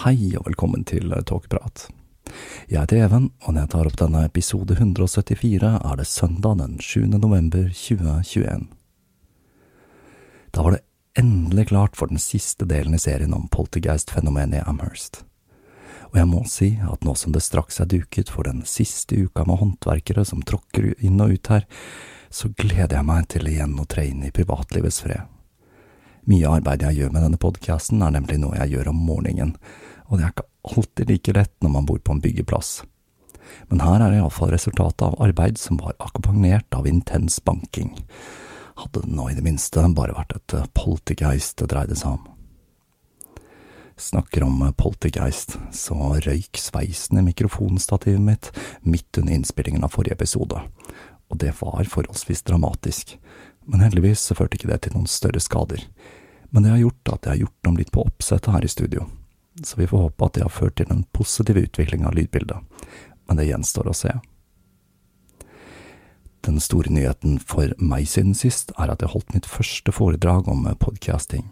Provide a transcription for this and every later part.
Hei og velkommen til Tåkeprat. Jeg heter Even, og når jeg tar opp denne episode 174, er det søndag den 7. november 2021. Da var det endelig klart for den siste delen i serien om poltergeist-fenomenet i Amherst. Og jeg må si at nå som det straks er duket for den siste uka med håndverkere som tråkker inn og ut her, så gleder jeg meg til igjen å tre inn i privatlivets fred. Mye av arbeidet jeg gjør med denne podkasten, er nemlig noe jeg gjør om morgenen, og det er ikke alltid like lett når man bor på en byggeplass. Men her er iallfall resultatet av arbeid som var akkompagnert av intens banking. Hadde det nå i det minste bare vært et poltergeist det dreide seg om. Snakker om poltergeist, så røyk sveisen i mikrofonstativet mitt midt under innspillingen av forrige episode, og det var forholdsvis dramatisk, men heldigvis så førte ikke det til noen større skader. Men det har gjort at jeg har gjort om litt på oppsettet her i studio så vi får håpe at det har ført til en positiv utvikling av lydbildet, men det gjenstår å se. Den store nyheten for meg siden sist er at jeg holdt mitt første foredrag om podcasting.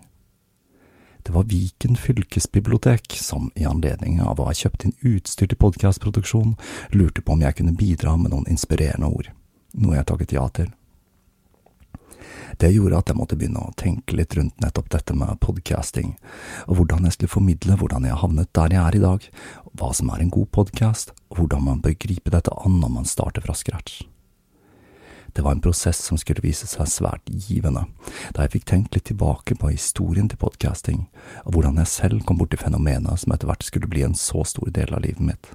Det var Viken fylkesbibliotek som i anledning av å ha kjøpt inn utstyr til podkastproduksjon, lurte på om jeg kunne bidra med noen inspirerende ord, noe jeg takket ja til. Det gjorde at jeg måtte begynne å tenke litt rundt nettopp dette med podcasting, og hvordan jeg skulle formidle hvordan jeg havnet der jeg er i dag, hva som er en god podkast, og hvordan man bør gripe dette an når man starter fra scratch. Det var en prosess som skulle vise seg svært givende, da jeg fikk tenkt litt tilbake på historien til podcasting, og hvordan jeg selv kom borti fenomenet som etter hvert skulle bli en så stor del av livet mitt.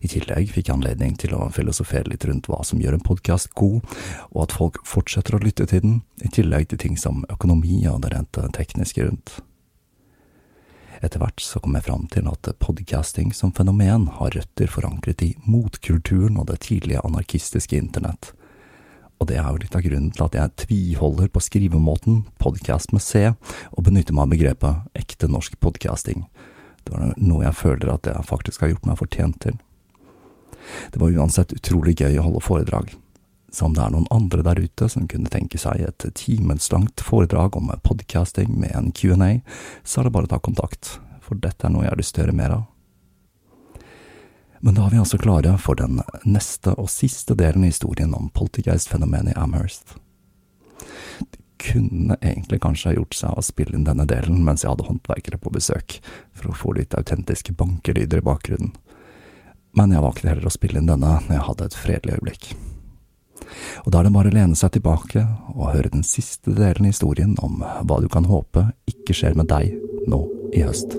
I tillegg fikk jeg anledning til å filosofere litt rundt hva som gjør en podkast god, og at folk fortsetter å lytte til den, i tillegg til ting som økonomi og det rent tekniske rundt. Etter hvert så kom jeg fram til at podcasting som fenomen har røtter forankret i motkulturen og det tidlige anarkistiske internett. Og det er jo litt av grunnen til at jeg tviholder på skrivemåten podcast med C, og benytter meg av begrepet ekte norsk podcasting, Det var noe jeg føler at jeg faktisk har gjort meg fortjent til. Det var uansett utrolig gøy å holde foredrag. Så om det er noen andre der ute som kunne tenke seg et timeslangt foredrag om podcasting med en Q&A, så er det bare å ta kontakt, for dette er noe jeg har lyst til å gjøre mer av. Men da er vi altså klare for den neste og siste delen i historien om poltergeist-fenomenet i Amherst. De kunne egentlig kanskje ha gjort seg å spille inn denne delen mens jeg hadde håndverkere på besøk, for å få litt autentiske bankelyder i bakgrunnen, men jeg valgte heller å spille inn denne når jeg hadde et fredelig øyeblikk. Og da er det bare å lene seg tilbake og høre den siste delen i historien om hva du kan håpe ikke skjer med deg nå i høst.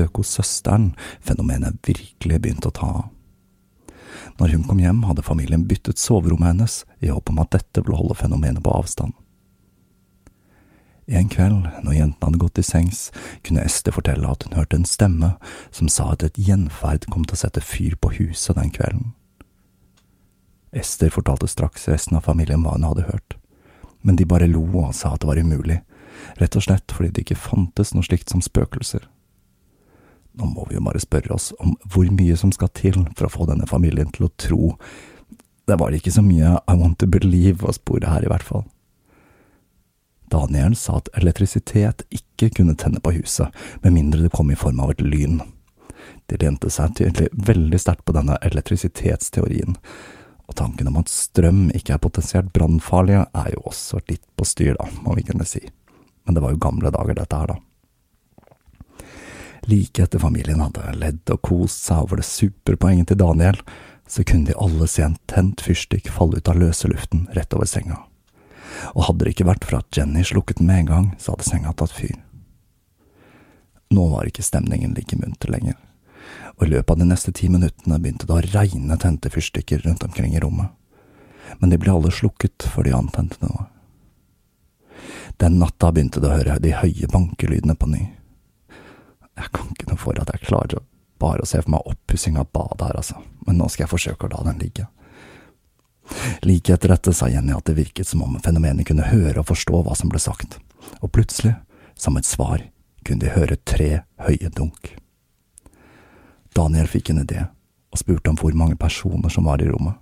Besøk hos søsteren, fenomenet virkelig begynte å ta av. Når hun kom hjem, hadde familien byttet soverommet hennes i håp om at dette ville holde fenomenet på avstand. En kveld, når jentene hadde gått til sengs, kunne Ester fortelle at hun hørte en stemme som sa at et gjenferd kom til å sette fyr på huset den kvelden. Ester fortalte straks resten av familien hva hun hadde hørt, men de bare lo og sa at det var umulig, rett og slett fordi det ikke fantes noe slikt som spøkelser. Nå må vi jo bare spørre oss om hvor mye som skal til for å få denne familien til å tro. Det var ikke så mye I want to believe å spore her, i hvert fall. Daniel sa at elektrisitet ikke kunne tenne på huset, med mindre det kom i form av et lyn. De lente seg tydelig veldig sterkt på denne elektrisitetsteorien, og tanken om at strøm ikke er potensielt brannfarlig, er jo også litt på styr, da, må vi kunne si. Men det var jo gamle dager, dette her, da. Like etter familien hadde ledd og kost seg over det superpoenget til Daniel, så kunne de alle se en tent fyrstikk falle ut av løse luften rett over senga. Og hadde det ikke vært for at Jenny slukket den med en gang, så hadde senga tatt fyr. Nå var ikke stemningen like munter lenger, og i løpet av de neste ti minuttene begynte det å regne tente fyrstikker rundt omkring i rommet, men de ble alle slukket før de antente noe. Den natta begynte det å høre de høye bankelydene på ny. Jeg kan ikke noe for at jeg klarer bare å se for meg oppussing av badet her, altså, men nå skal jeg forsøke å la den ligge. Like etter dette sa Jenny at det virket som om fenomenet kunne høre og forstå hva som ble sagt, og plutselig, som et svar, kunne de høre tre høye dunk. Daniel fikk en idé, og spurte om hvor mange personer som var i rommet.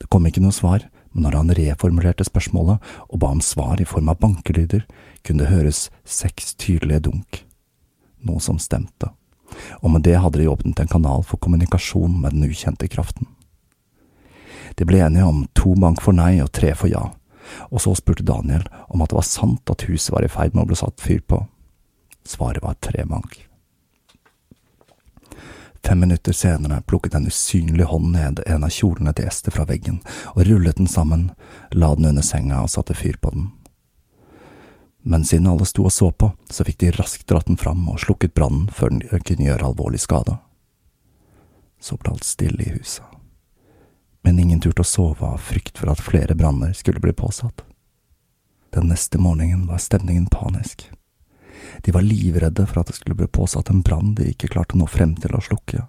Det kom ikke noe svar, men når han reformulerte spørsmålet og ba om svar i form av bankelyder, kunne det høres seks tydelige dunk, noe som stemte, og med det hadde de åpnet en kanal for kommunikasjon med den ukjente kraften. De ble enige om to bank for nei og tre for ja, og så spurte Daniel om at det var sant at huset var i ferd med å bli satt fyr på. Svaret var tre bank. Fem minutter senere plukket en usynlig hånd ned en av kjolene til Ester fra veggen og rullet den sammen, la den under senga og satte fyr på den. Men siden alle sto og så på, så fikk de raskt dratt den fram og slukket brannen før den kunne gjøre alvorlig skade. Så ble alt stille i huset, men ingen turte å sove av frykt for at flere branner skulle bli påsatt. Den neste morgenen var stemningen panisk. De var livredde for at det skulle bli påsatt en brann de ikke klarte å nå frem til å slukke,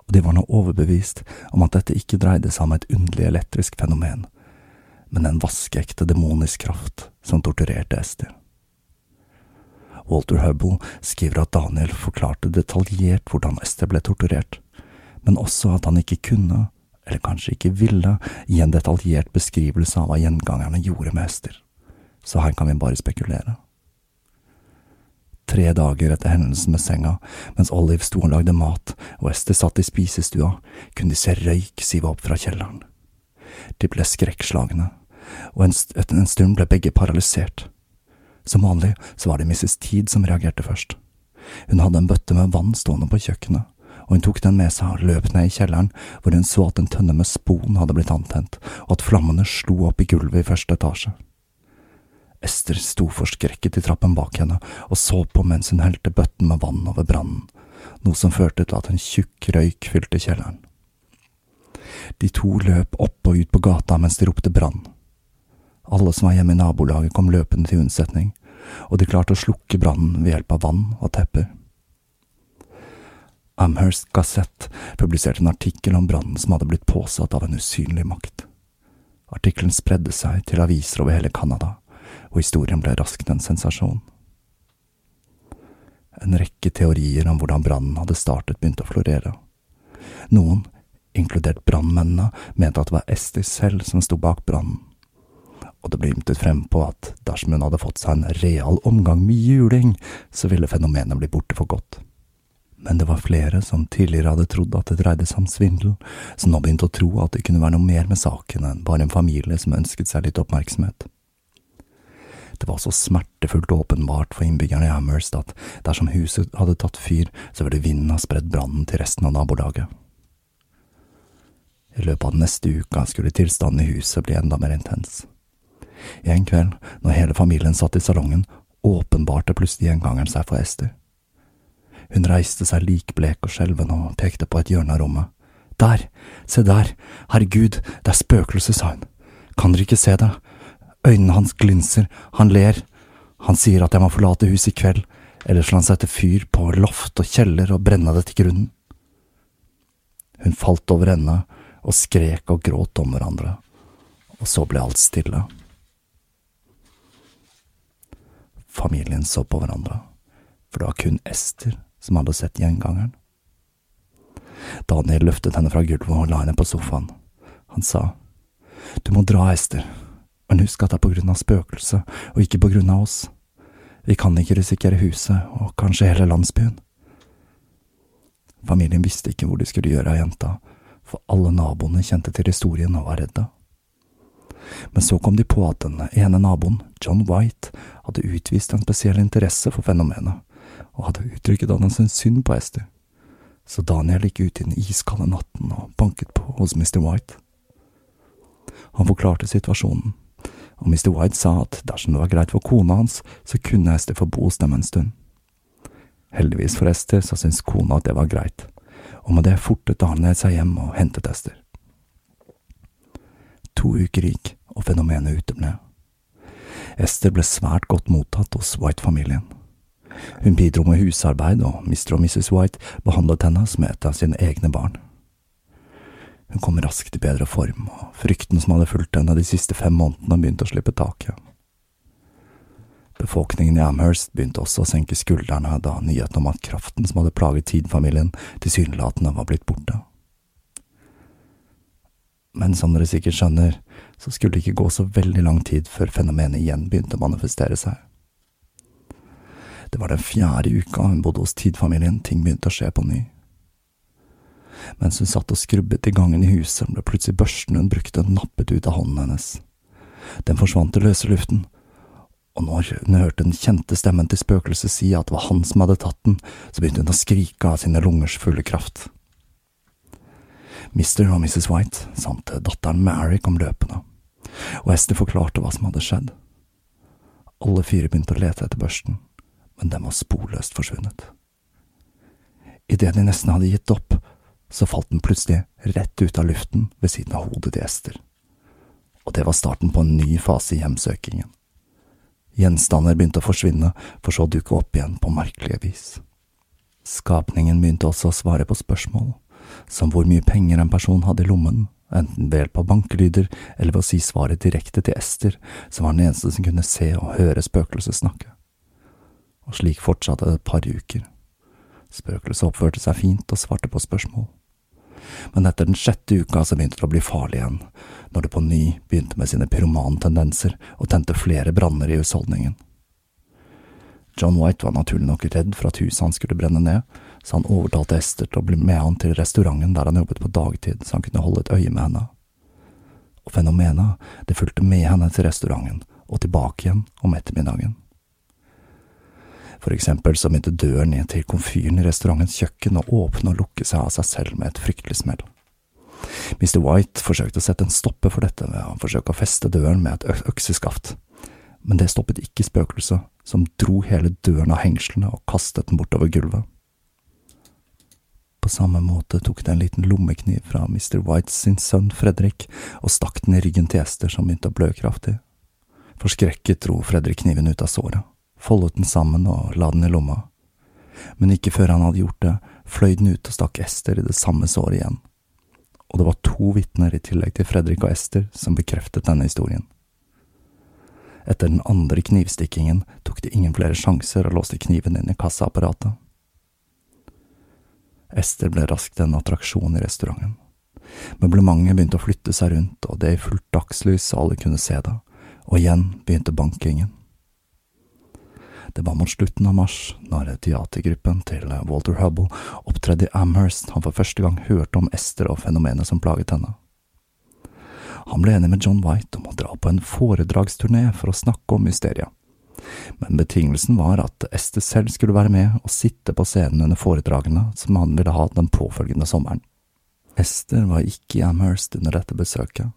og de var nå overbevist om at dette ikke dreide seg om et underlig elektrisk fenomen, men en vaskeekte demonisk kraft som torturerte Esther. Walter Hubble skriver at Daniel forklarte detaljert hvordan Esther ble torturert, men også at han ikke kunne, eller kanskje ikke ville, gi en detaljert beskrivelse av hva gjengangerne gjorde med Ester, så her kan vi bare spekulere. Tre dager etter hendelsen med senga, mens Olive sto og lagde mat og Ester satt i spisestua, kunne de se røyk sive opp fra kjelleren. De ble skrekkslagne, og en, etter en stund ble begge paralysert. Som vanlig så var det Mrs. Teed som reagerte først. Hun hadde en bøtte med vann stående på kjøkkenet, og hun tok den med seg og løp ned i kjelleren, hvor hun så at en tønne med spon hadde blitt antent, og at flammene slo opp i gulvet i første etasje. Ester sto forskrekket i trappen bak henne og så på mens hun helte bøtten med vann over brannen, noe som førte til at en tjukk røyk fylte kjelleren. De to løp opp og ut på gata mens de ropte brann. Alle som var hjemme i nabolaget kom løpende til unnsetning, og de klarte å slukke brannen ved hjelp av vann og tepper. Amherst Gazette publiserte en artikkel om brannen som hadde blitt påsatt av en usynlig makt. Artikkelen spredde seg til aviser over hele Canada, og historien ble raskt en sensasjon. En rekke teorier om hvordan brannen hadde startet, begynte å florere. Noen, inkludert brannmennene, mente at det var Ester selv som sto bak brannen og det ble ymtet frem på at dersom hun hadde fått seg en real omgang med juling, så ville fenomenet bli borte for godt. Men det var flere som tidligere hadde trodd at det dreide seg om svindel, som nå begynte å tro at det kunne være noe mer med saken enn bare en familie som ønsket seg litt oppmerksomhet. Det var så smertefullt åpenbart for innbyggerne i Amherst at dersom huset hadde tatt fyr, så ville vinden ha spredd brannen til resten av nabolaget. I løpet av den neste uka skulle tilstanden i huset bli enda mer intens. En kveld, når hele familien satt i salongen, åpenbarte plutselig gjengangeren seg for Ester. Hun reiste seg likblek og skjelven og pekte på et hjørne av rommet. Der, se der, herregud, det er spøkelset, sa hun. Kan dere ikke se det? Øynene hans glinser, han ler. Han sier at jeg må forlate huset i kveld, ellers vil han sette fyr på loft og kjeller og brenne det til grunnen. Hun falt over ende og skrek og gråt om hverandre, og så ble alt stille. Familien så på hverandre, for det var kun Ester som hadde sett gjengangeren. Daniel løftet henne fra gulvet og la henne på sofaen. Han sa, Du må dra, Ester, men husk at det er på grunn av spøkelset, og ikke på grunn av oss. Vi kan ikke risikere huset, og kanskje hele landsbyen. Familien visste ikke hvor de skulle gjøre av jenta, for alle naboene kjente til historien og var redde. Men så kom de på at den ene naboen, John White, hadde utvist en spesiell interesse for fenomenet, og hadde uttrykket at han syntes synd på Esther. Så Daniel gikk ut i den iskalde natten og banket på hos Mr. White. Han forklarte situasjonen, og Mr. White sa at dersom det var greit for kona hans, så kunne Esther få bo hos dem en stund. Heldigvis for Esther så syntes kona at det var greit, og med det fortet Daniel seg hjem og hentet Esther. To uker gikk, og fenomenet uteble. Ester ble svært godt mottatt hos White-familien. Hun bidro med husarbeid, og Mr. og Mrs. White behandlet henne som et av sine egne barn. Hun kom raskt i bedre form, og frykten som hadde fulgt henne de siste fem månedene, begynte å slippe taket. Befolkningen i Amherst begynte også å senke skuldrene da nyheten om at kraften som hadde plaget Tid-familien, tilsynelatende var blitt borte. Men som dere sikkert skjønner, så skulle det ikke gå så veldig lang tid før fenomenet igjen begynte å manifestere seg. Det var den fjerde uka hun bodde hos Tid-familien ting begynte å skje på ny. Mens hun satt og skrubbet i gangen i huset, ble plutselig børsten hun brukte, nappet ut av hånden hennes. Den forsvant i løse luften, og når hun hørte den kjente stemmen til spøkelset si at det var han som hadde tatt den, så begynte hun å skrike av sine lungers fulle kraft. Mr. og Mrs. White samt datteren Mary kom løpende, og Esther forklarte hva som hadde skjedd. Alle fire begynte å lete etter børsten, men den var sporløst forsvunnet. Idet de nesten hadde gitt opp, så falt den plutselig rett ut av luften ved siden av hodet til Esther. Og det var starten på en ny fase i hjemsøkingen. Gjenstander begynte å forsvinne, for så å dukke opp igjen på merkelige vis. Skapningen begynte også å svare på spørsmål som hvor mye penger en person hadde i lommen, enten ved hjelp av bankelyder eller ved å si svaret direkte til Ester, som var den eneste som kunne se og høre spøkelset snakke. Og slik fortsatte det et par uker. Spøkelset oppførte seg fint og svarte på spørsmål. Men etter den sjette uka så begynte det å bli farlig igjen, når det på ny begynte med sine pyromantendenser og tente flere branner i husholdningen. John White var naturlig nok redd for at huset hans skulle brenne ned, så han overtalte Ester til å bli med han til restauranten der han jobbet på dagtid, så han kunne holde et øye med henne. Og fenomenet, det fulgte med henne til restauranten og tilbake igjen om ettermiddagen. For eksempel så begynte døren ned til komfyren i restaurantens kjøkken å åpne og lukke seg av seg selv med et fryktelig smell. Mr. White forsøkte å sette en stopper for dette ved å forsøke å feste døren med et økseskaft, men det stoppet ikke spøkelset, som dro hele døren av hengslene og kastet den bortover gulvet. På samme måte tok det en liten lommekniv fra Mr. Whites sin sønn Fredrik og stakk den i ryggen til Ester som begynte å blø kraftig. Forskrekket dro Fredrik kniven ut av såret, foldet den sammen og la den i lomma. Men ikke før han hadde gjort det, fløy den ut og stakk Ester i det samme såret igjen. Og det var to vitner i tillegg til Fredrik og Ester som bekreftet denne historien. Etter den andre knivstikkingen tok de ingen flere sjanser og låste kniven inn i kassaapparatet. Ester ble raskt en attraksjon i restauranten. Møblementet begynte å flytte seg rundt, og det i fullt dagslys så alle kunne se det, og igjen begynte bankingen. Det var mot slutten av mars, når teatergruppen til Walter Hubble opptredde i Amherst han for første gang hørte om Ester og fenomenet som plaget henne. Han ble enig med John White om å dra på en foredragsturné for å snakke om mysteriet men betingelsen var at Ester selv skulle være med og sitte på scenen under foredragene som han ville ha den påfølgende sommeren. Ester var ikke i Amherst under dette besøket.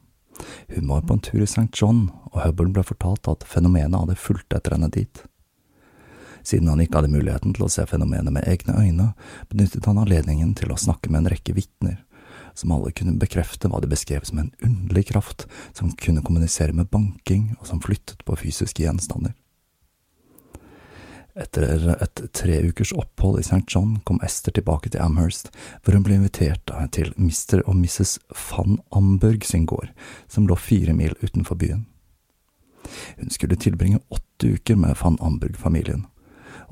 Hun var på en tur i St. John, og Hubble ble fortalt at fenomenet hadde fulgt etter henne dit. Siden han ikke hadde muligheten til å se fenomenet med egne øyne, benyttet han anledningen til å snakke med en rekke vitner, som alle kunne bekrefte hva de beskrev som en underlig kraft som kunne kommunisere med banking og som flyttet på fysiske gjenstander. Etter et tre ukers opphold i St. John kom Esther tilbake til Amherst, hvor hun ble invitert til Mr. og Mrs. van Amburg sin gård, som lå fire mil utenfor byen. Hun skulle tilbringe åtte uker med van Amburg-familien,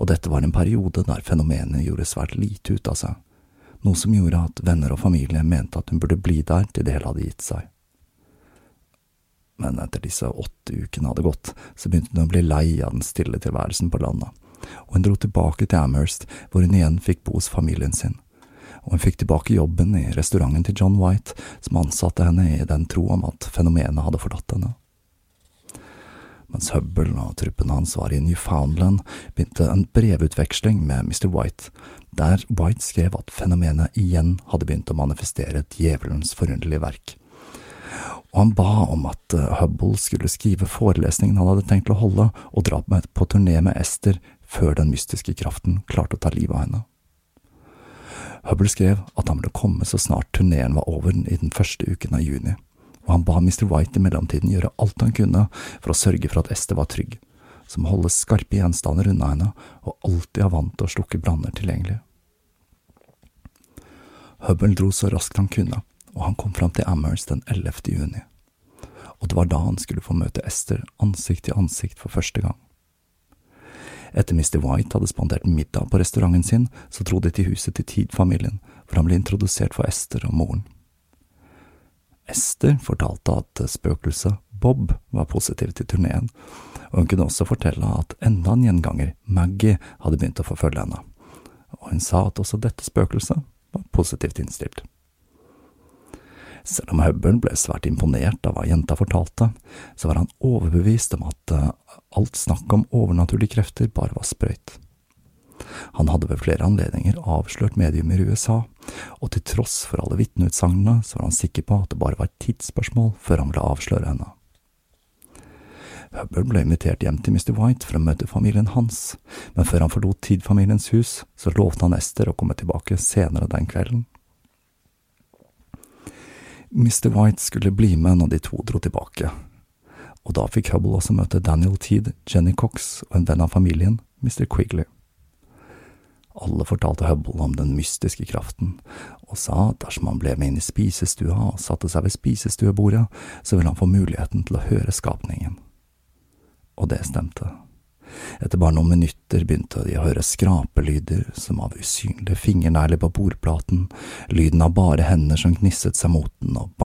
og dette var en periode der fenomenet gjorde svært lite ut av seg, noe som gjorde at venner og familie mente at hun burde bli der til det hele hadde gitt seg. Men etter disse åtte ukene hadde gått, så begynte hun å bli lei av den stille tilværelsen på landet og hun dro tilbake til Amherst, hvor hun igjen fikk bo hos familien sin. Og hun fikk tilbake jobben i restauranten til John White, som ansatte henne i den tro om at fenomenet hadde forlatt henne. Mens Hubble og truppen hans var i Newfoundland, begynte en brevutveksling med Mr. White, der White skrev at fenomenet igjen hadde begynt å manifestere djevelens forunderlige verk og han ba om at eh, Hubble skulle skrive forelesningen han hadde tenkt å holde, og dra på turné med Ester før den mystiske kraften klarte å ta livet av henne. Hubble skrev at han ville komme så snart turneen var over i den første uken av juni, og han ba Mr. White i mellomtiden gjøre alt han kunne for å sørge for at Esther var trygg, som holde skarpe gjenstander unna henne og alltid ha vann til å slukke branner tilgjengelig. Hubble dro så raskt han kunne, og han kom fram til Amherst den 11. juni, og det var da han skulle få møte Esther ansikt til ansikt for første gang. Etter Mr. White hadde spandert middag på restauranten sin, så dro de til huset til Tid-familien, hvor han ble introdusert for Ester og moren. Ester fortalte at spøkelset Bob var positiv til turneen, og hun kunne også fortelle at enda en gjenganger, Maggie, hadde begynt å forfølge henne, og hun sa at også dette spøkelset var positivt innstilt. Selv om Hubble ble svært imponert av hva jenta fortalte, så var han overbevist om at alt snakk om overnaturlige krefter bare var sprøyt. Han hadde ved flere anledninger avslørt mediumer i USA, og til tross for alle vitneutsagnene så var han sikker på at det bare var et tidsspørsmål før han ville avsløre henne. Hubble ble invitert hjem til Mr. White for å møte familien hans, men før han forlot Tid-familiens hus, så lovte han Ester å komme tilbake senere den kvelden. Mr. White skulle bli med når de to dro tilbake, og da fikk Hubble også møte Daniel Teed, Jenny Cox og en venn av familien, Mr. Quigley. Alle fortalte Hubble om den mystiske kraften, og sa at dersom han ble med inn i spisestua og satte seg ved spisestuebordet, så ville han få muligheten til å høre skapningen. Og det stemte. Etter bare noen minutter begynte de å høre skrapelyder som av usynlige fingernegler på bordplaten, lyden av bare hender som gnisset seg mot den og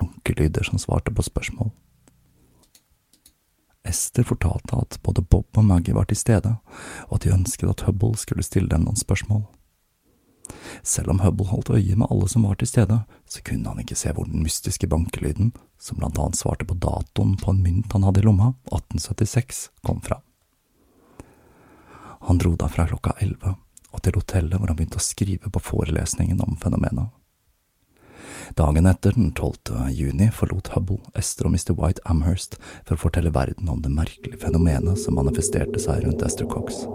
Runkelyder som svarte på spørsmål. Ester fortalte at både Bob og Maggie var til stede, og at de ønsket at Hubble skulle stille dem noen spørsmål. Selv om Hubble holdt øye med alle som var til stede, så kunne han ikke se hvor den mystiske bankelyden, som blant annet svarte på datoen på en mynt han hadde i lomma, 1876, kom fra. Han dro derfra klokka elleve og til hotellet hvor han begynte å skrive på forelesningen om fenomenet. Dagen etter, den 12. juni, forlot Hubble, Esther og Mr. White Amherst for å fortelle verden om det merkelige fenomenet som manifesterte seg rundt Esther Cox.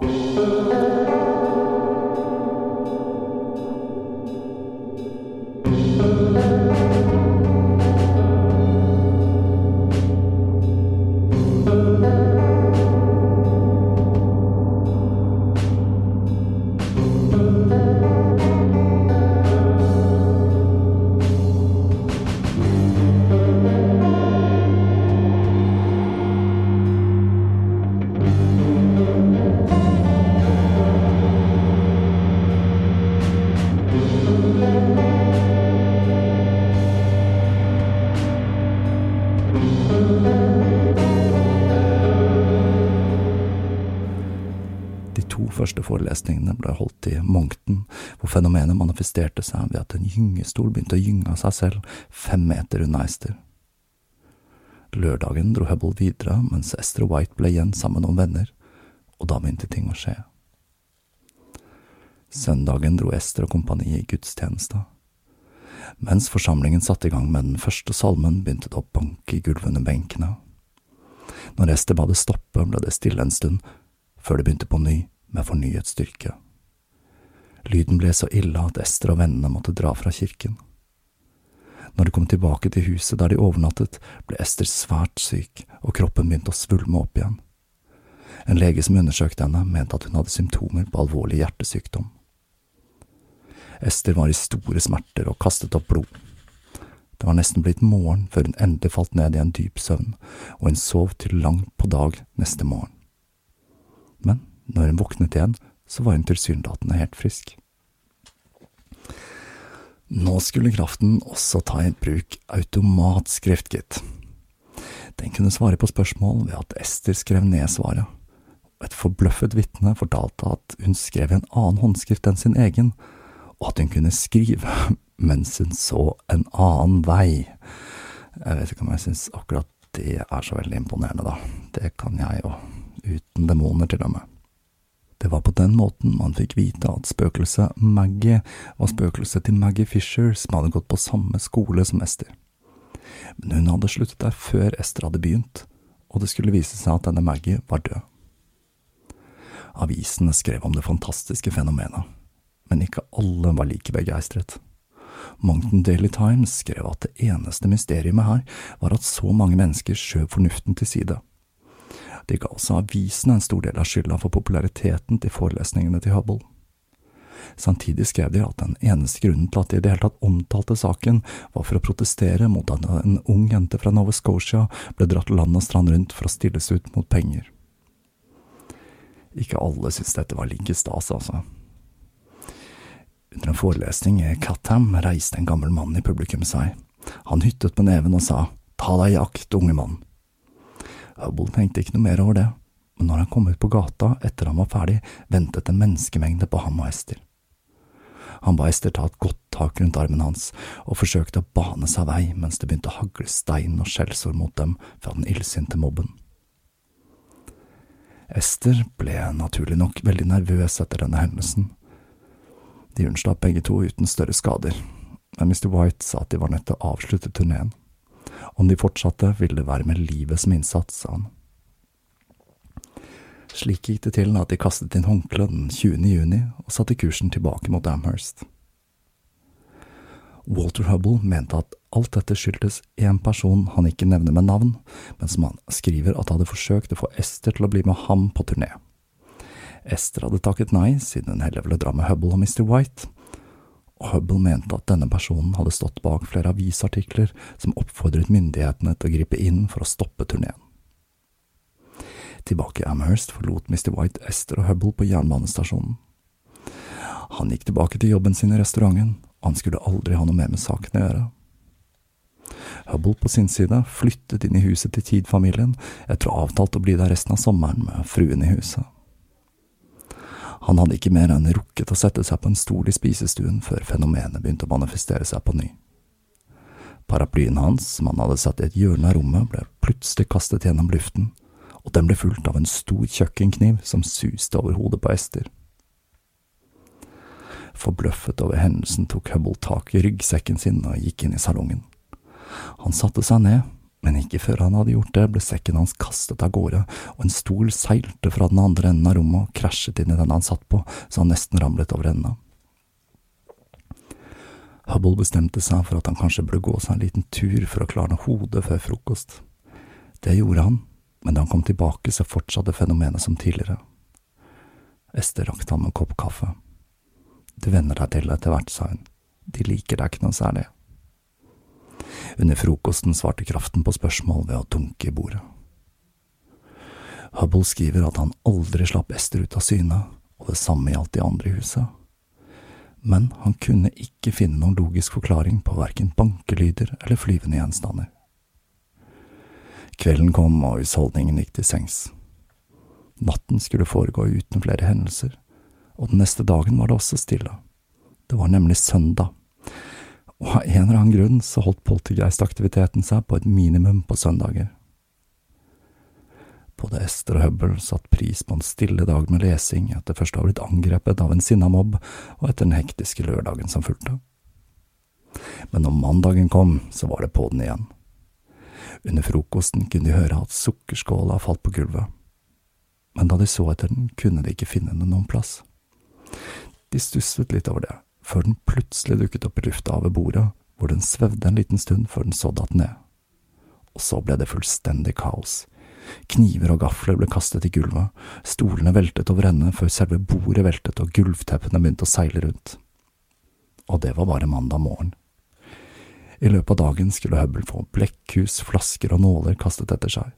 Manifesterte seg ved at en gyngestol begynte å gynge av seg selv fem meter unna Ester. Lørdagen dro Hubble videre, mens Ester og White ble igjen sammen med noen venner, og da begynte ting å skje. Søndagen dro Ester og kompaniet i gudstjeneste. Mens forsamlingen satte i gang med den første salmen, begynte det å banke i gulvet under benkene. Når Ester ba det stoppe, ble det stille en stund, før det begynte på ny med fornyet styrke. Lyden ble så ille at Ester og vennene måtte dra fra kirken. Når de kom tilbake til huset der de overnattet, ble Ester svært syk, og kroppen begynte å svulme opp igjen. En lege som undersøkte henne, mente at hun hadde symptomer på alvorlig hjertesykdom. Ester var i store smerter og kastet opp blod. Det var nesten blitt morgen før hun endelig falt ned i en dyp søvn, og hun sov til langt på dag neste morgen. Men når hun våknet igjen, så var hun tilsynelatende helt frisk. Nå skulle kraften også ta i bruk automatskrift, gitt. Den kunne svare på spørsmål ved at Ester skrev ned svaret. Et forbløffet vitne fortalte at hun skrev en annen håndskrift enn sin egen, og at hun kunne skrive mens hun så en annen vei. Jeg vet ikke om jeg synes akkurat det er så veldig imponerende, da. Det kan jeg jo, uten demoner til og med. Det var på den måten man fikk vite at spøkelset Maggie var spøkelset til Maggie Fisher, som hadde gått på samme skole som Ester. Men hun hadde sluttet der før Ester hadde begynt, og det skulle vise seg at denne Maggie var død. Avisene skrev om det fantastiske fenomenet, men ikke alle var like begeistret. Moncton Daily Times skrev at det eneste mysteriet med her var at så mange mennesker skjøv fornuften til side. De ga også avisene en stor del av skylda for populariteten til forelesningene til Hubble. Samtidig skrev de at den eneste grunnen til at de i det hele tatt omtalte saken, var for å protestere mot at en ung jente fra Nova Scotia ble dratt land og strand rundt for å stilles ut mot penger. Ikke alle syntes dette var like stas, altså. Under en forelesning i Catham reiste en gammel mann i publikum seg. Han hyttet med neven og sa Ta deg i akt, unge mann. Hubble tenkte ikke noe mer over det, men når han kom ut på gata etter han var ferdig, ventet en menneskemengde på ham og Ester. Han ba Ester ta et godt tak rundt armen hans og forsøkte å bane seg vei mens det begynte å hagle stein og skjellsord mot dem fra den illsinte mobben. Esther ble naturlig nok veldig nervøs etter denne hendelsen. De unnslapp begge to uten større skader, men Mr. White sa at de var nødt til å avslutte turneen. Om de fortsatte, ville det være med livet som innsats, sa han. Slik gikk det til at de kastet inn håndkleet den 20. juni og satte kursen tilbake mot Amherst. Walter Hubble mente at alt dette skyldtes én person han ikke nevner med navn, men som han skriver at hadde forsøkt å få Esther til å bli med ham på turné. Esther hadde takket nei, siden hun heller ville dra med Hubble og Mr. White, Hubble mente at denne personen hadde stått bak flere avisartikler som oppfordret myndighetene til å gripe inn for å stoppe turneen. Tilbake i Amherst forlot Mr. White Esther og Hubble på jernbanestasjonen. Han gikk tilbake til jobben sin i restauranten, og han skulle aldri ha noe mer med saken å gjøre. Hubble på sin side flyttet inn i huset til Tid-familien etter å ha avtalt å bli der resten av sommeren med fruen i huset. Han hadde ikke mer enn rukket å sette seg på en stol i spisestuen før fenomenet begynte å manifestere seg på ny. Paraplyen hans, som han hadde satt i et hjørne av rommet, ble plutselig kastet gjennom luften, og den ble fulgt av en stor kjøkkenkniv som suste over hodet på Ester. Forbløffet over hendelsen tok Hubble tak i ryggsekken sin og gikk inn i salongen. Han satte seg ned, men ikke før han hadde gjort det, ble sekken hans kastet av gårde, og en stol seilte fra den andre enden av rommet og krasjet inn i den han satt på, så han nesten ramlet over ende. Hubble bestemte seg for at han kanskje burde gå seg en liten tur for å klarne hodet før frokost. Det gjorde han, men da han kom tilbake, så fortsatte fenomenet som tidligere. Ester rakte ham en kopp kaffe. Du venner deg til det etter hvert, sa hun. De liker deg ikke noe særlig. Under frokosten svarte kraften på spørsmål ved å dunke i bordet. Hubble skriver at han aldri slapp Ester ut av syne, og det samme gjaldt de andre i huset. Men han kunne ikke finne noen logisk forklaring på verken bankelyder eller flyvende gjenstander. Kvelden kom, og husholdningen gikk til sengs. Natten skulle foregå uten flere hendelser, og den neste dagen var det også stille. Det var nemlig søndag, og av en eller annen grunn så holdt poltergeistaktiviteten seg på et minimum på søndager. Både Ester og Hubble satte pris på en stille dag med lesing etter først å ha blitt angrepet av en sinna mobb, og etter den hektiske lørdagen som fulgte. Men når mandagen kom, så var det på den igjen. Under frokosten kunne de høre at sukkerskåla falt på gulvet, men da de så etter den, kunne de ikke finne den noen plass. De stusset litt over det, før den plutselig dukket opp i lufta over bordet, hvor den svevde en liten stund før den så datt ned. Og så ble det fullstendig kaos. Kniver og gafler ble kastet i gulvet, stolene veltet over ende før selve bordet veltet og gulvteppene begynte å seile rundt. Og det var bare mandag morgen. I løpet av dagen skulle Hubble få blekkhus, flasker og nåler kastet etter seg.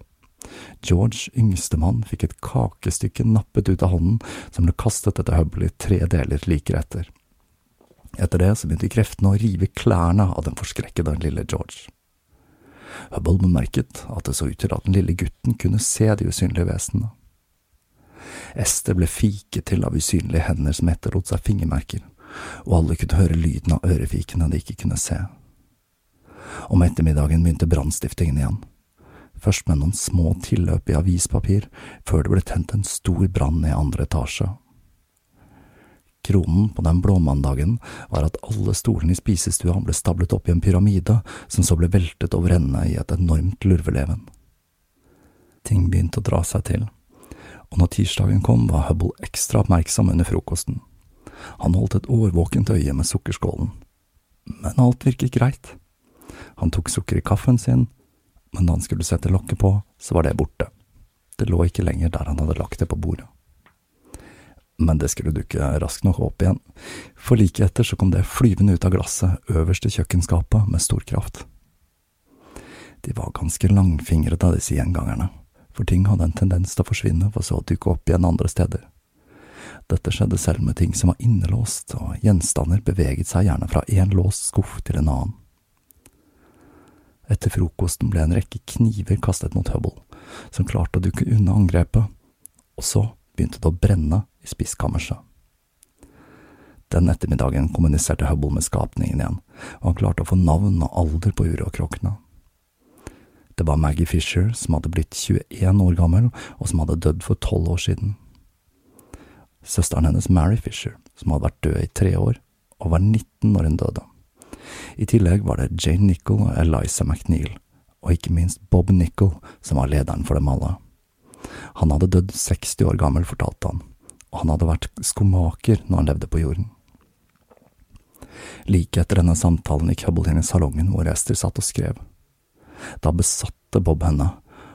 George, yngstemann, fikk et kakestykke nappet ut av hånden som ble kastet etter Hubble i tre deler like etter. Etter det så begynte kreftene å rive klærne av den forskrekkede lille George. Hubble bemerket at det så ut til at den lille gutten kunne se de usynlige vesenene. Ester ble fiket til av usynlige hender som etterlot seg fingermerker, og alle kunne høre lyden av ørefikene de ikke kunne se. Om ettermiddagen begynte brannstiftingen igjen. Først med noen små tilløp i avispapir, før det ble tent en stor brann i andre etasje. Kronen på den blåmandagen var at alle stolene i spisestua ble stablet opp i en pyramide, som så ble veltet over ende i et enormt lurveleven. Ting begynte å dra seg til, og når tirsdagen kom, var Hubble ekstra oppmerksom under frokosten. Han holdt et årvåkent øye med sukkerskålen. Men alt virket greit. Han tok sukker i kaffen sin, men da han skulle sette lokket på, så var det borte. Det lå ikke lenger der han hadde lagt det på bordet. Men det skulle dukke raskt nok opp igjen, for like etter så kom det flyvende ut av glasset øverst i kjøkkenskapet med stor kraft. De var ganske langfingrete, disse gjengangerne, for ting hadde en tendens til å forsvinne for så å dukke opp igjen andre steder. Dette skjedde selv med ting som var innelåst, og gjenstander beveget seg gjerne fra én låst skuff til en annen. Etter frokosten ble en rekke kniver kastet mot Hubble, som klarte å dukke unna angrepet, og så begynte det å brenne i spiskammerset. Den ettermiddagen kommuniserte Hubble med skapningen igjen, og han klarte å få navn og alder på urokråkene. Det var Maggie Fisher, som hadde blitt 21 år gammel, og som hadde dødd for tolv år siden. Søsteren hennes, Mary Fisher, som hadde vært død i tre år, og var 19 når hun døde. I tillegg var det Jane Nichol og Eliza McNeil, og ikke minst Bob Nichol, som var lederen for dem alle. Han hadde dødd 60 år gammel, fortalte han, og han hadde vært skomaker når han levde på jorden. Like etter denne samtalen gikk Hubble inn i salongen hvor Esther satt og skrev. Da besatte Bob henne,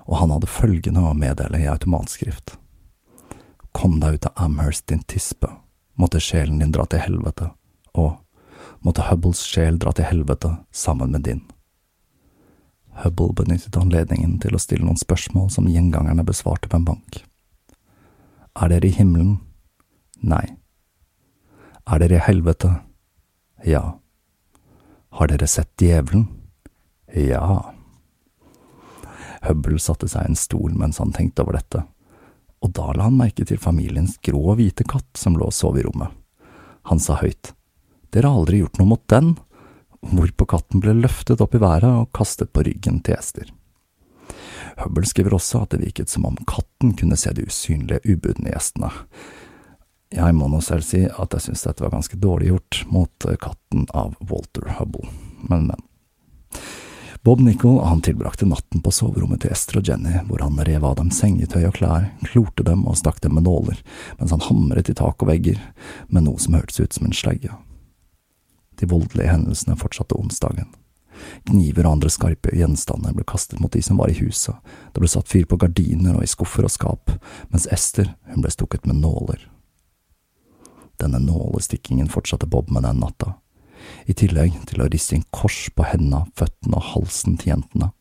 og han hadde følgende å meddele i automatskrift. Kom deg ut av Amherst, din tispe, måtte sjelen din dra til helvete, og måtte Hubbles sjel dra til helvete sammen med din. Hubble benyttet anledningen til å stille noen spørsmål som gjengangerne besvarte på en bank. Er dere i himmelen? Nei. Er dere i helvete? Ja. Har dere sett djevelen? Ja. Hubble satte seg i en stol mens han tenkte over dette, og da la han merke til familiens grå og hvite katt som lå og sov i rommet. Han sa høyt, Dere har aldri gjort noe mot den, hvorpå katten ble løftet opp i været og kastet på ryggen til Ester. Hubble skriver også at det virket som om katten kunne se de usynlige ubudne gjestene. Jeg må nå selv si at jeg synes dette var ganske dårlig gjort mot katten av Walter Hubble, men, men. Bob Nicol tilbrakte natten på soverommet til Ester og Jenny, hvor han rev av dem sengetøy og klær, klorte dem og stakk dem med nåler, mens han hamret i tak og vegger med noe som hørtes ut som en slegge. De voldelige hendelsene fortsatte onsdagen. Kniver og andre skarpe gjenstander ble kastet mot de som var i huset, det ble satt fyr på gardiner og i skuffer og skap, mens Ester, hun ble stukket med nåler. Denne nålestikkingen fortsatte Bob med den natta i tillegg til å riste inn kors på hendene, føttene og halsen til jentene.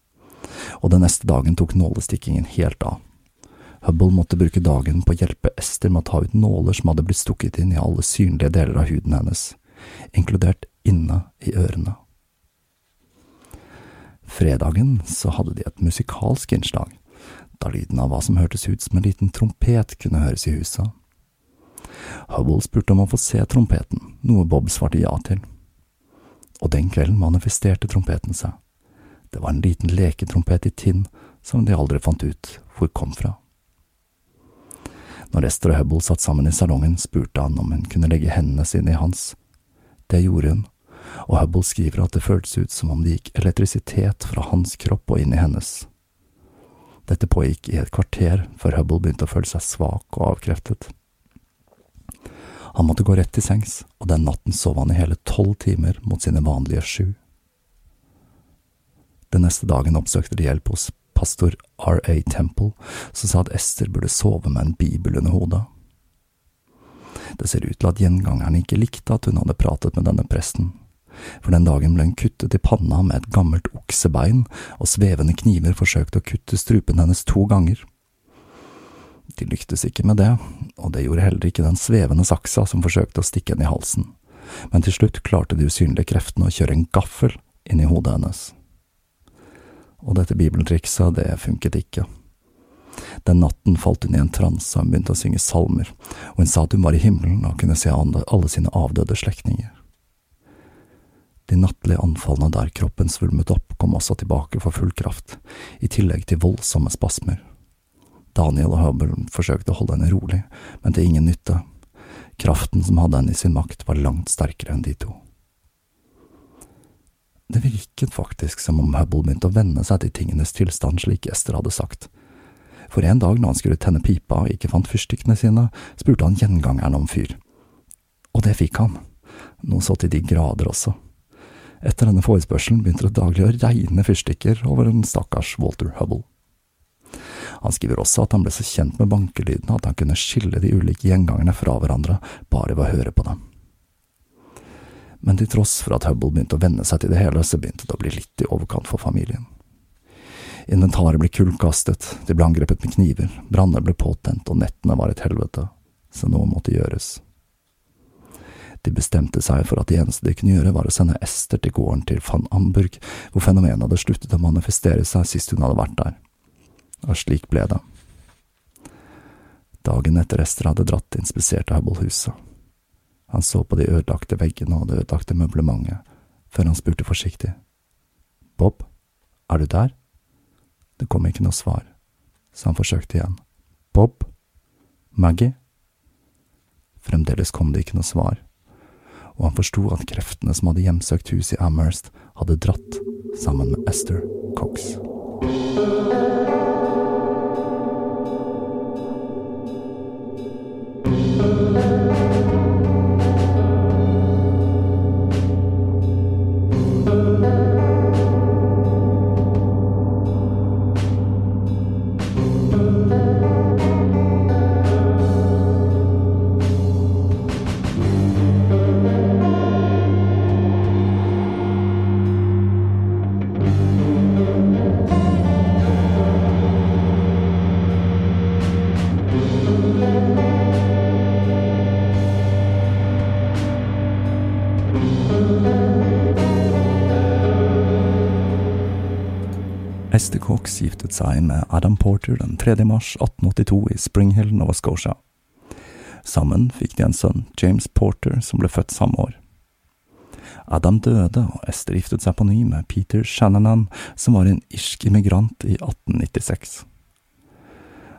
Og den neste dagen tok nålestikkingen helt av. Hubble måtte bruke dagen på å hjelpe Ester med å ta ut nåler som hadde blitt stukket inn i alle synlige deler av huden hennes, inkludert inne i ørene. Fredagen så hadde de et musikalsk innslag, da lyden av hva som hørtes ut som en liten trompet kunne høres i huset. Hubble spurte om å få se trompeten, noe Bob svarte ja til og den kvelden manifesterte trompeten seg. Det var en liten leketrompet i tinn som de aldri fant ut hvor kom fra. Når Esther og Hubble satt sammen i salongen, spurte han om hun kunne legge hendene sine i hans. Det gjorde hun, og Hubble skriver at det føltes ut som om det gikk elektrisitet fra hans kropp og inn i hennes. Dette pågikk i et kvarter før Hubble begynte å føle seg svak og avkreftet. Han måtte gå rett til sengs, og den natten sov han i hele tolv timer mot sine vanlige sju. Den neste dagen oppsøkte de hjelp hos pastor R.A. Temple, som sa at Ester burde sove med en bibel under hodet. Det ser ut til at gjengangeren ikke likte at hun hadde pratet med denne presten, for den dagen ble hun kuttet i panna med et gammelt oksebein, og svevende kniver forsøkte å kutte strupen hennes to ganger. De lyktes ikke med det, og det gjorde heller ikke den svevende saksa som forsøkte å stikke henne i halsen, men til slutt klarte de usynlige kreftene å kjøre en gaffel inn i hodet hennes. Og dette bibeltrikset, det funket ikke. Den natten falt hun i en transe og begynte å synge salmer, og hun sa at hun var i himmelen og kunne se alle sine avdøde slektninger. De nattlige anfallene der kroppen svulmet opp, kom også tilbake for full kraft, i tillegg til voldsomme spasmer. Daniel og Hubble forsøkte å holde henne rolig, men til ingen nytte. Kraften som hadde henne i sin makt, var langt sterkere enn de to. Det virket faktisk som om Hubble begynte å venne seg til tingenes tilstand slik Ester hadde sagt. For en dag når han skulle tenne pipa og ikke fant fyrstikkene sine, spurte han gjengangeren om fyr. Og det fikk han, noe så til de grader også. Etter denne forespørselen begynte det daglig å regne fyrstikker over en stakkars Walter Hubble. Han skriver også at han ble så kjent med bankelydene at han kunne skille de ulike gjengangerne fra hverandre bare ved å høre på dem. Men til tross for at Hubble begynte å venne seg til det hele, så begynte det å bli litt i overkant for familien. Inventaret ble kullkastet, de ble angrepet med kniver, branner ble påtent og nettene var et helvete, så noe måtte gjøres. De bestemte seg for at det eneste de kunne gjøre, var å sende Ester til gården til van Amburg, hvor fenomenet hadde sluttet å manifestere seg sist hun hadde vært der og slik ble det. Dagen etter Ester hadde dratt, inspiserte Hubble huset. Han så på de ødelagte veggene og det ødelagte møblementet, før han spurte forsiktig. Bob, er du der? Det kom ikke noe svar, så han forsøkte igjen. Bob? Maggie? Fremdeles kom det ikke noe svar, og han forsto at kreftene som hadde hjemsøkt huset i Amherst, hadde dratt sammen med Esther Cox. Esther Cox giftet seg med Adam Porter den 3. mars 1882 i Spring Hill, Nova Scotia. Sammen fikk de en sønn, James Porter, som ble født samme år. Adam døde, og Esther giftet seg på ny med Peter Shananan, som var en irsk immigrant i 1896.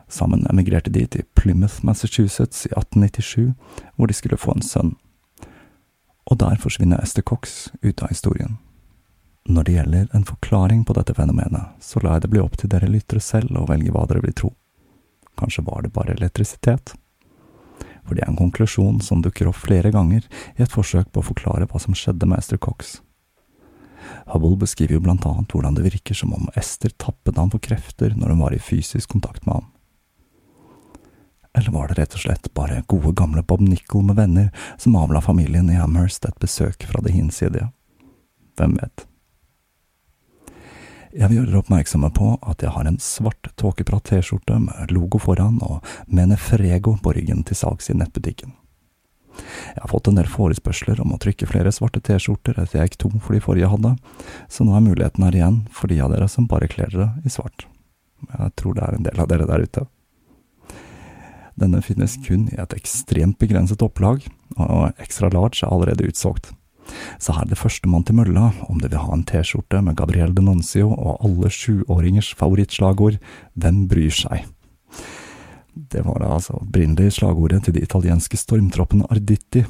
Sammen emigrerte de til Plymouth, Massachusetts i 1897, hvor de skulle få en sønn. Og der forsvinner Esther Cox ut av historien. Når det gjelder en forklaring på dette fenomenet, så lar jeg det bli opp til dere lyttere selv å velge hva dere vil tro. Kanskje var det bare elektrisitet? For det er en konklusjon som dukker opp flere ganger i et forsøk på å forklare hva som skjedde med Esther Cox. Hubble beskriver jo blant annet hvordan det virker som om Esther tappet ham for krefter når hun var i fysisk kontakt med ham. Eller var det rett og slett bare gode gamle Bob Nicol med venner som avla familien i Amherst et besøk fra det hinsidige? Hvem vet? Jeg vil gjøre dere oppmerksomme på at jeg har en svart tåkeprat T-skjorte med logo foran og Menefrego på ryggen til salgs i nettbutikken. Jeg har fått en del forespørsler om å trykke flere svarte T-skjorter etter jeg gikk tom for de forrige jeg hadde, så nå er muligheten her igjen for de av dere som bare kler dere i svart. Jeg tror det er en del av dere der ute. Denne finnes kun i et ekstremt begrenset opplag, og extra large er allerede utsolgt. Så her er det førstemann til mølla om du vil ha en T-skjorte med Gabriel Denoncio og alle sjuåringers favorittslagord Hvem bryr seg? Det var da altså opprinnelig slagordet til de italienske stormtroppene Arditti.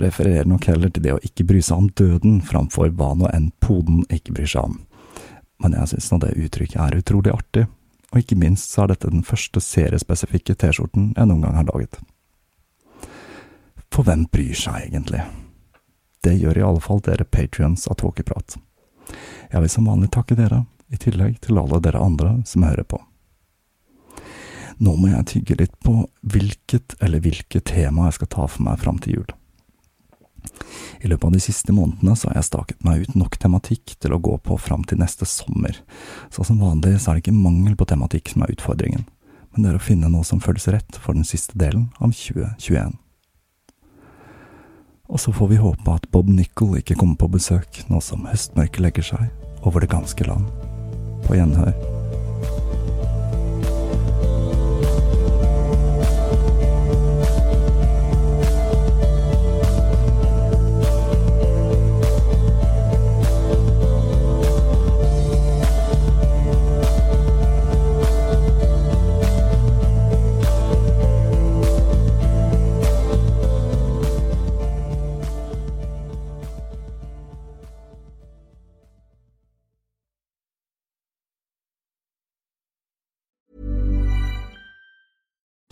Refererer nok heller til det å ikke bry seg om døden framfor hva nå enn poden ikke bryr seg om. Men jeg synes nå det uttrykket er utrolig artig, og ikke minst så er dette den første seriespesifikke T-skjorten jeg noen gang har laget. For hvem bryr seg egentlig? Det gjør i alle fall dere patrions av Tåkeprat. Jeg vil som vanlig takke dere, i tillegg til alle dere andre som hører på. Nå må jeg tygge litt på hvilket eller hvilke tema jeg skal ta for meg fram til jul. I løpet av de siste månedene så har jeg staket meg ut nok tematikk til å gå på fram til neste sommer, så som vanlig så er det ikke mangel på tematikk som er utfordringen, men det er å finne noe som føles rett for den siste delen av 2021. Og så får vi håpe at Bob Nicol ikke kommer på besøk nå som høstmørket legger seg over det ganske land. På gjenhør.